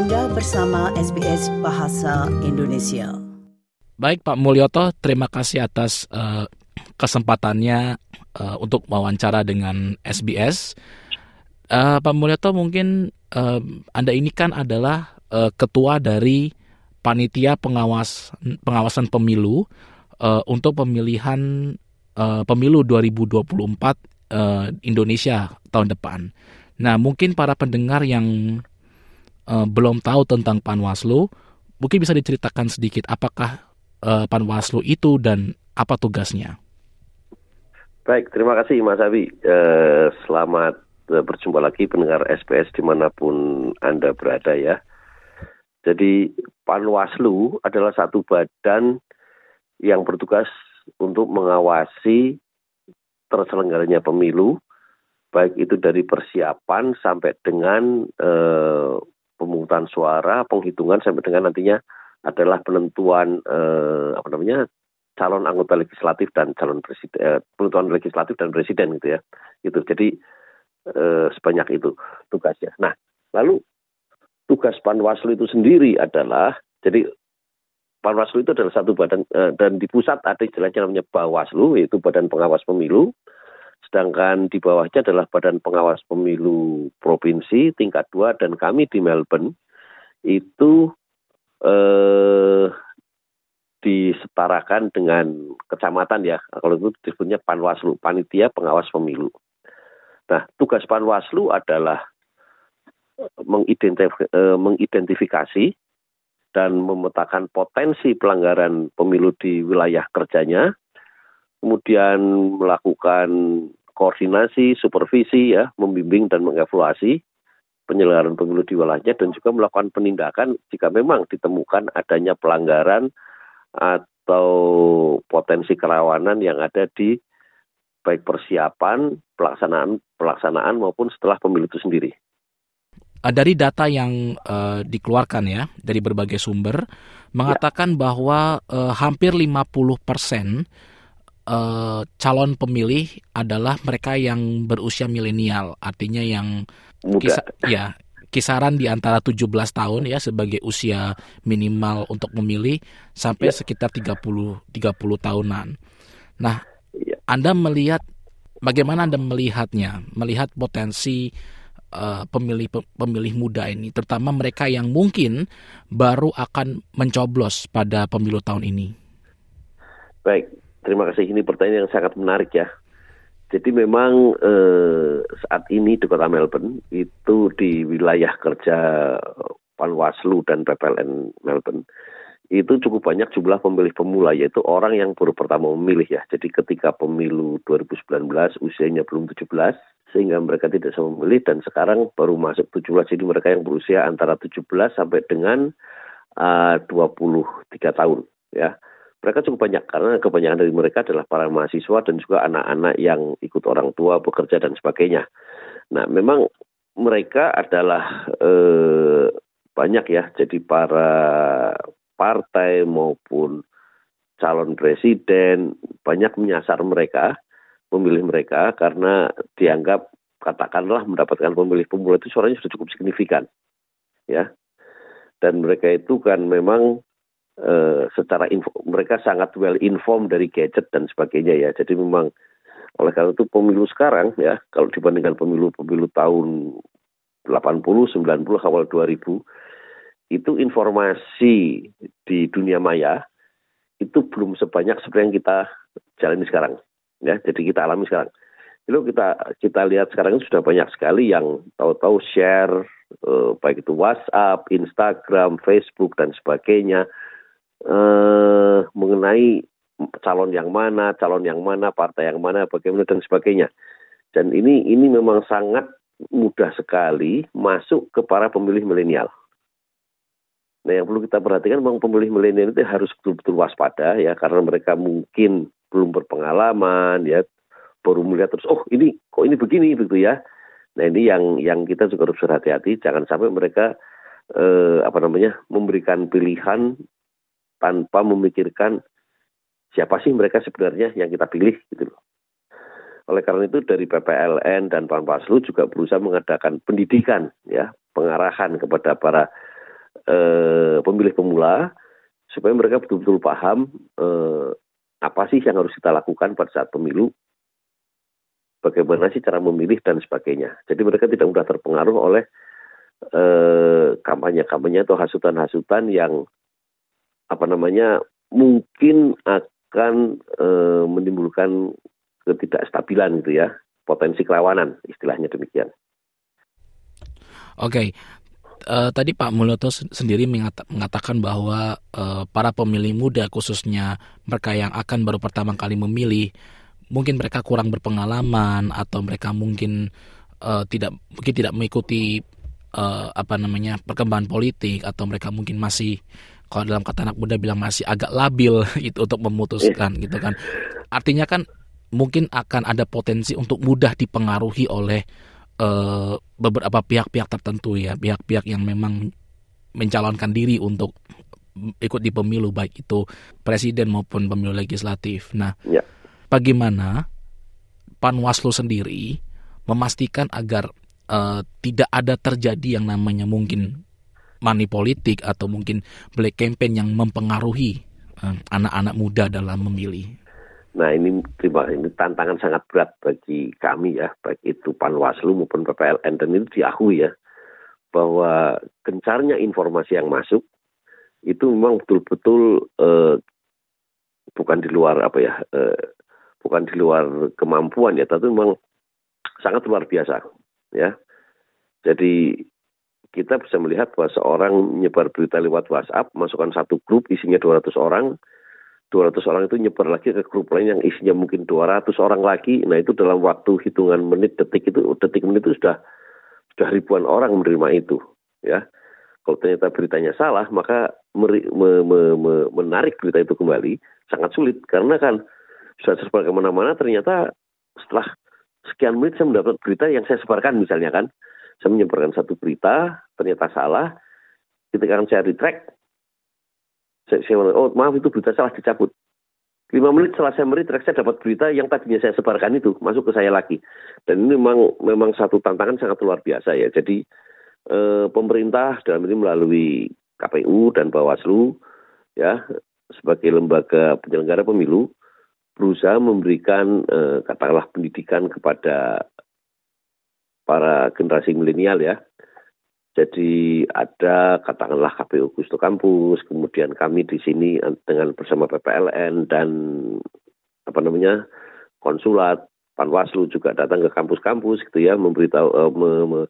Anda bersama SBS Bahasa Indonesia. Baik Pak Mulyoto, terima kasih atas uh, kesempatannya uh, untuk wawancara dengan SBS. Uh, Pak Mulyoto mungkin uh, Anda ini kan adalah uh, ketua dari panitia pengawas pengawasan pemilu uh, untuk pemilihan uh, pemilu 2024 uh, Indonesia tahun depan. Nah, mungkin para pendengar yang uh, belum tahu tentang Panwaslu, mungkin bisa diceritakan sedikit apakah uh, Panwaslu itu dan apa tugasnya? Baik, terima kasih Mas Abi. Uh, selamat berjumpa lagi pendengar SPS di mana pun Anda berada ya. Jadi Panwaslu adalah satu badan yang bertugas untuk mengawasi terselenggaranya pemilu, baik itu dari persiapan sampai dengan eh, pemungutan suara, penghitungan sampai dengan nantinya adalah penentuan eh, apa namanya calon anggota legislatif dan calon presiden eh, penentuan legislatif dan presiden gitu ya. Itu jadi eh, sebanyak itu tugasnya. Nah lalu tugas Panwaslu itu sendiri adalah jadi Panwaslu itu adalah satu badan eh, dan di pusat ada istilahnya namanya Bawaslu yaitu Badan Pengawas Pemilu. Sedangkan di bawahnya adalah Badan Pengawas Pemilu Provinsi tingkat dua dan kami di Melbourne itu eh, disetarakan dengan kecamatan ya. Kalau itu disebutnya Panwaslu, Panitia Pengawas Pemilu. Nah, tugas Panwaslu adalah eh, mengidentifikasi dan memetakan potensi pelanggaran pemilu di wilayah kerjanya, kemudian melakukan koordinasi, supervisi, ya, membimbing dan mengevaluasi penyelenggaraan pemilu di wilayahnya dan juga melakukan penindakan jika memang ditemukan adanya pelanggaran atau potensi kerawanan yang ada di baik persiapan, pelaksanaan, pelaksanaan maupun setelah pemilu itu sendiri. Eh, dari data yang uh, dikeluarkan ya dari berbagai sumber mengatakan ya. bahwa uh, hampir 50 persen uh, calon pemilih adalah mereka yang berusia milenial, artinya yang Kisa, ya kisaran di antara 17 tahun ya sebagai usia minimal untuk memilih sampai ya. sekitar 30 30 tahunan. Nah, ya. Anda melihat bagaimana Anda melihatnya? Melihat potensi uh, pemilih pemilih muda ini, terutama mereka yang mungkin baru akan mencoblos pada pemilu tahun ini? Baik, terima kasih. Ini pertanyaan yang sangat menarik ya. Jadi memang eh, saat ini di kota Melbourne itu di wilayah kerja Panwaslu dan PPLN Melbourne itu cukup banyak jumlah pemilih pemula yaitu orang yang baru pertama memilih ya. Jadi ketika pemilu 2019 usianya belum 17 sehingga mereka tidak bisa memilih dan sekarang baru masuk 17 jadi mereka yang berusia antara 17 sampai dengan uh, 23 tahun ya mereka cukup banyak karena kebanyakan dari mereka adalah para mahasiswa dan juga anak-anak yang ikut orang tua bekerja dan sebagainya. Nah memang mereka adalah eh, banyak ya. Jadi para partai maupun calon presiden banyak menyasar mereka memilih mereka karena dianggap katakanlah mendapatkan pemilih pemula itu suaranya sudah cukup signifikan ya. Dan mereka itu kan memang e, secara info, mereka sangat well informed dari gadget dan sebagainya ya. Jadi memang oleh karena itu pemilu sekarang ya kalau dibandingkan pemilu-pemilu tahun 80 90 awal 2000 itu informasi di dunia maya itu belum sebanyak seperti yang kita jalani sekarang ya jadi kita alami sekarang. Itu kita kita lihat sekarang sudah banyak sekali yang tahu-tahu share eh, baik itu WhatsApp, Instagram, Facebook dan sebagainya eh, mengenai calon yang mana, calon yang mana, partai yang mana, bagaimana dan sebagainya. Dan ini ini memang sangat mudah sekali masuk ke para pemilih milenial. Nah yang perlu kita perhatikan memang pemilih milenial itu harus betul-betul waspada ya karena mereka mungkin belum berpengalaman ya baru melihat terus oh ini kok ini begini gitu ya nah ini yang yang kita juga harus berhati-hati jangan sampai mereka eh, apa namanya memberikan pilihan tanpa memikirkan siapa sih mereka sebenarnya yang kita pilih gitu loh oleh karena itu dari PPLN dan Panwaslu juga berusaha mengadakan pendidikan ya pengarahan kepada para eh, pemilih pemula supaya mereka betul-betul paham eh, apa sih yang harus kita lakukan pada saat pemilu, bagaimana sih cara memilih dan sebagainya. Jadi mereka tidak mudah terpengaruh oleh eh, kampanye-kampanye atau hasutan-hasutan yang apa namanya mungkin akan eh, menimbulkan ketidakstabilan gitu ya, potensi kerawanan istilahnya demikian. Oke, uh, tadi Pak Mulyoto sendiri mengatakan bahwa uh, para pemilih muda khususnya mereka yang akan baru pertama kali memilih mungkin mereka kurang berpengalaman atau mereka mungkin uh, tidak mungkin tidak mengikuti uh, apa namanya perkembangan politik atau mereka mungkin masih kalau dalam kata anak muda bilang masih agak labil itu untuk memutuskan gitu kan artinya kan mungkin akan ada potensi untuk mudah dipengaruhi oleh uh, beberapa pihak-pihak tertentu ya, pihak-pihak yang memang mencalonkan diri untuk ikut di pemilu baik itu presiden maupun pemilu legislatif. Nah, ya. bagaimana Panwaslu sendiri memastikan agar uh, tidak ada terjadi yang namanya mungkin money politik atau mungkin black campaign yang mempengaruhi eh, anak-anak muda dalam memilih. Nah ini terima ini tantangan sangat berat bagi kami ya, baik itu Panwaslu maupun PPLN dan itu diakui ya bahwa gencarnya informasi yang masuk itu memang betul-betul eh, bukan di luar apa ya, eh, bukan di luar kemampuan ya, tapi memang sangat luar biasa ya. Jadi kita bisa melihat bahwa seorang menyebar berita lewat WhatsApp, masukkan satu grup isinya 200 orang, 200 orang itu nyebar lagi ke grup lain yang isinya mungkin 200 orang lagi. Nah itu dalam waktu hitungan menit detik itu detik menit itu sudah sudah ribuan orang menerima itu, ya. Kalau ternyata beritanya salah, maka meri, me, me, me, menarik berita itu kembali sangat sulit karena kan sudah tersebar ke mana-mana ternyata setelah sekian menit saya mendapat berita yang saya sebarkan misalnya kan saya menyebarkan satu berita ternyata salah ketika saya retract saya, saya oh maaf itu berita salah dicabut. Lima menit setelah saya meritrek, saya dapat berita yang tadinya saya sebarkan itu masuk ke saya lagi. Dan ini memang memang satu tantangan sangat luar biasa ya. Jadi eh, pemerintah dalam ini melalui KPU dan Bawaslu ya sebagai lembaga penyelenggara pemilu berusaha memberikan eh, katakanlah pendidikan kepada para generasi milenial ya jadi ada katakanlah KPU Gusto Kampus, kemudian kami di sini dengan bersama PPLN dan apa namanya konsulat Panwaslu juga datang ke kampus-kampus gitu ya memberitahu uh, me, me,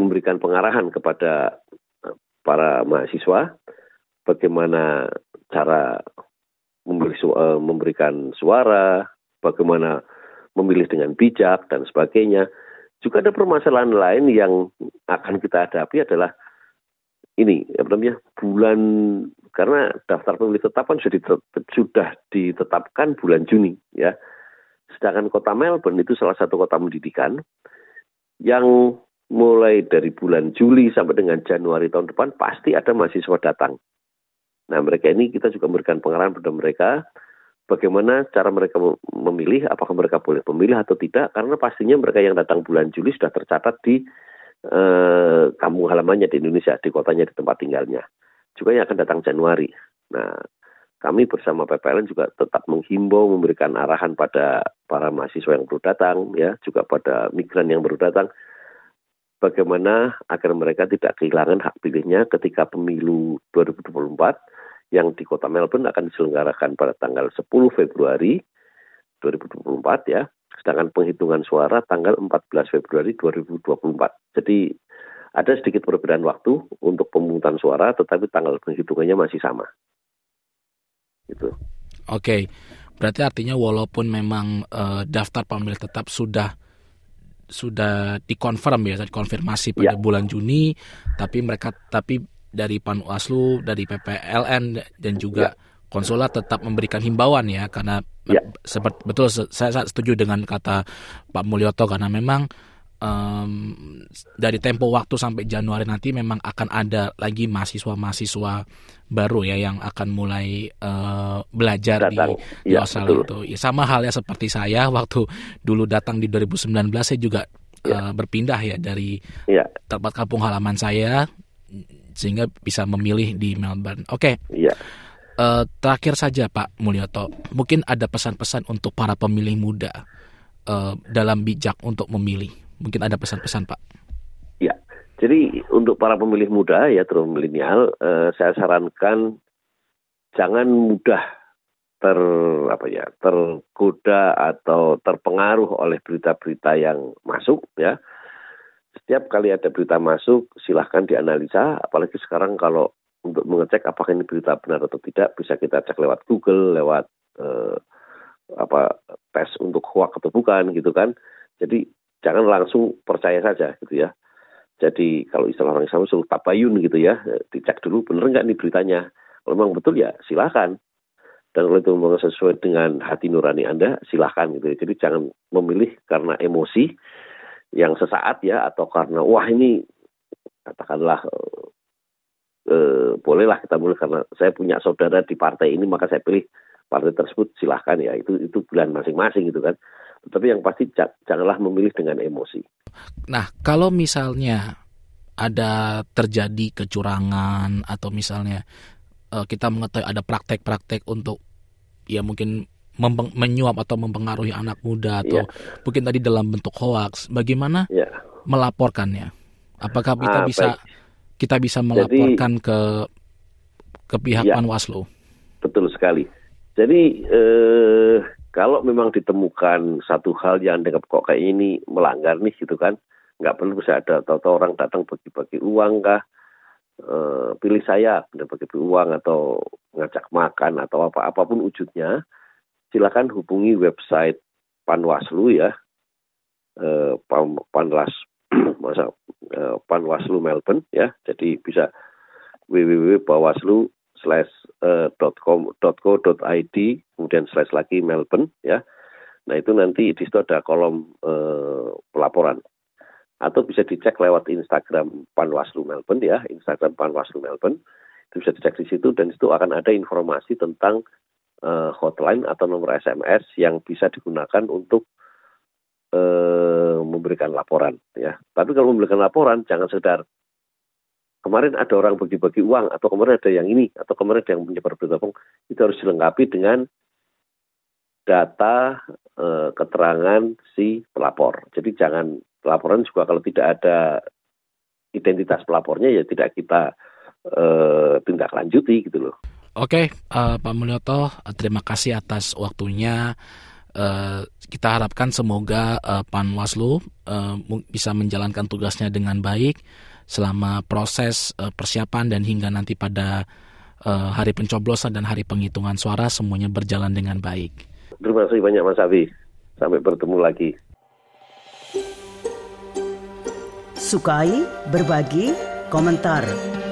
memberikan pengarahan kepada eh, para mahasiswa bagaimana cara memilih, uh, memberikan suara, bagaimana memilih dengan bijak dan sebagainya. Juga ada permasalahan lain yang akan kita hadapi adalah ini apa namanya bulan karena daftar pemilih tetap kan sudah, ditet, sudah ditetapkan bulan Juni ya. Sedangkan kota Melbourne itu salah satu kota pendidikan yang mulai dari bulan Juli sampai dengan Januari tahun depan pasti ada mahasiswa datang. Nah mereka ini kita juga memberikan pengarahan pada mereka bagaimana cara mereka memilih, apakah mereka boleh memilih atau tidak, karena pastinya mereka yang datang bulan Juli sudah tercatat di eh, kampung halamannya di Indonesia, di kotanya, di tempat tinggalnya. Juga yang akan datang Januari. Nah, kami bersama PPLN juga tetap menghimbau, memberikan arahan pada para mahasiswa yang baru datang, ya, juga pada migran yang baru datang, bagaimana agar mereka tidak kehilangan hak pilihnya ketika pemilu 2024 yang di kota Melbourne akan diselenggarakan pada tanggal 10 Februari 2024 ya. Sedangkan penghitungan suara tanggal 14 Februari 2024. Jadi ada sedikit perbedaan waktu untuk pemungutan suara tetapi tanggal penghitungannya masih sama. Gitu. Oke. Berarti artinya walaupun memang uh, daftar pemilih tetap sudah sudah dikonfirm ya, dikonfirmasi pada ya. bulan Juni, tapi mereka tapi dari Panwaslu, dari PPLN dan juga ya. konsulat tetap memberikan himbauan ya karena ya. seperti betul saya, saya setuju dengan kata Pak Mulyoto karena memang um, dari tempo waktu sampai Januari nanti memang akan ada lagi mahasiswa-mahasiswa baru ya yang akan mulai uh, belajar datang. di, ya, Australia itu. Ya, sama halnya seperti saya waktu dulu datang di 2019 saya juga ya. uh, berpindah ya dari ya. tempat kampung halaman saya sehingga bisa memilih di Melbourne. Oke. Okay. Iya. Uh, terakhir saja Pak Mulyoto, mungkin ada pesan-pesan untuk para pemilih muda uh, dalam bijak untuk memilih. Mungkin ada pesan-pesan Pak. Ya, jadi untuk para pemilih muda ya terus milenial, uh, saya sarankan jangan mudah ter apa ya tergoda atau terpengaruh oleh berita-berita yang masuk ya. Setiap kali ada berita masuk, silahkan dianalisa. Apalagi sekarang kalau untuk mengecek apakah ini berita benar atau tidak, bisa kita cek lewat Google, lewat eh, apa tes untuk hoax atau bukan gitu kan. Jadi jangan langsung percaya saja gitu ya. Jadi kalau istilah orang Islam suruh tabayun gitu ya, dicek dulu benar nggak nih beritanya. Kalau memang betul ya silahkan dan kalau itu memang sesuai dengan hati nurani Anda, silahkan gitu ya. Jadi jangan memilih karena emosi yang sesaat ya, atau karena wah ini katakanlah eh, bolehlah kita mulai karena saya punya saudara di partai ini maka saya pilih partai tersebut silahkan ya itu itu pilihan masing-masing gitu kan. Tetapi yang pasti janganlah memilih dengan emosi. Nah kalau misalnya ada terjadi kecurangan atau misalnya uh, kita mengetahui ada praktek-praktek untuk ya mungkin menyuap atau mempengaruhi anak muda atau yeah. mungkin tadi dalam bentuk hoax, bagaimana yeah. melaporkannya? Apakah kita ah, bisa baik. kita bisa melaporkan Jadi, ke ke pihak ya, Panwaslu? Betul sekali. Jadi eh, kalau memang ditemukan satu hal yang dianggap kok kayak ini melanggar nih gitu kan, nggak perlu bisa ada atau orang datang bagi-bagi uang kah, uh, pilih saya mendapat uang atau ngajak makan atau apa apa pun wujudnya silakan hubungi website Panwaslu ya. Uh, Panwas masa uh, Panwaslu Melbourne ya. Jadi bisa www.bawaslu slash id kemudian slash lagi Melbourne ya. Nah itu nanti di situ ada kolom uh, pelaporan. Atau bisa dicek lewat Instagram Panwaslu Melbourne ya, Instagram Panwaslu Melbourne. Itu bisa dicek di situ dan itu akan ada informasi tentang uh, hotline atau nomor SMS yang bisa digunakan untuk uh, memberikan laporan ya. Tapi kalau memberikan laporan jangan sekedar kemarin ada orang bagi-bagi uang atau kemarin ada yang ini atau kemarin ada yang menyebar berita bohong itu harus dilengkapi dengan data uh, keterangan si pelapor. Jadi jangan laporan juga kalau tidak ada identitas pelapornya ya tidak kita uh, tindak lanjuti gitu loh. Oke, uh, Pak Mulyoto, terima kasih atas waktunya. Uh, kita harapkan semoga uh, Panwaslu uh, bisa menjalankan tugasnya dengan baik selama proses uh, persiapan dan hingga nanti pada uh, hari pencoblosan dan hari penghitungan suara semuanya berjalan dengan baik. Terima kasih banyak Mas Abi. Sampai bertemu lagi. Sukai, berbagi, komentar.